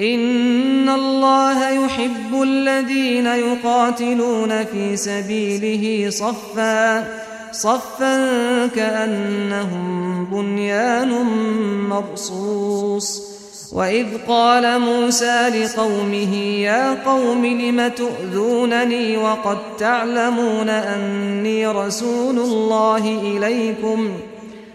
إن الله يحب الذين يقاتلون في سبيله صفا صفا كأنهم بنيان مرصوص. وإذ قال موسى لقومه يا قوم لم تؤذونني وقد تعلمون أني رسول الله إليكم؟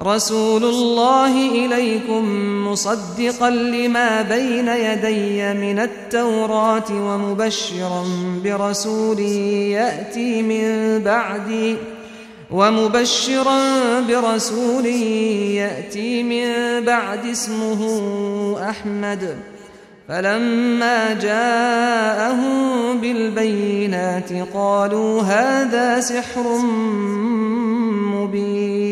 رسول الله إليكم مصدقا لما بين يدي من التوراة ومبشرا برسول يأتي من بعدي ومبشرا برسول يأتي من بعد اسمه أحمد فلما جاءهم بالبينات قالوا هذا سحر مبين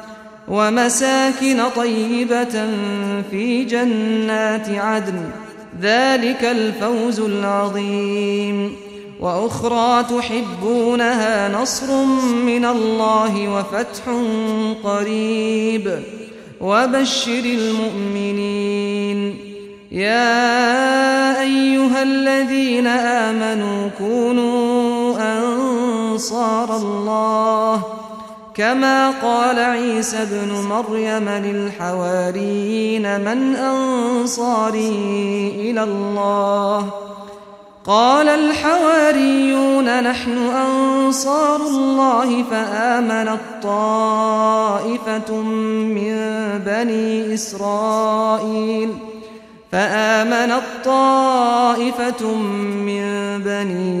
ومساكن طيبة في جنات عدن. ذلك الفوز العظيم. وأخرى تحبونها نصر من الله وفتح قريب. وبشر المؤمنين. يا أيها الذين آمنوا كونوا أنصار الله كما قال عيسى ابن مريم للحواريين من أنصاري إلى الله قال الحواريون نحن أنصار الله فآمنت طائفة من بني إسرائيل فآمنت طائفة من بني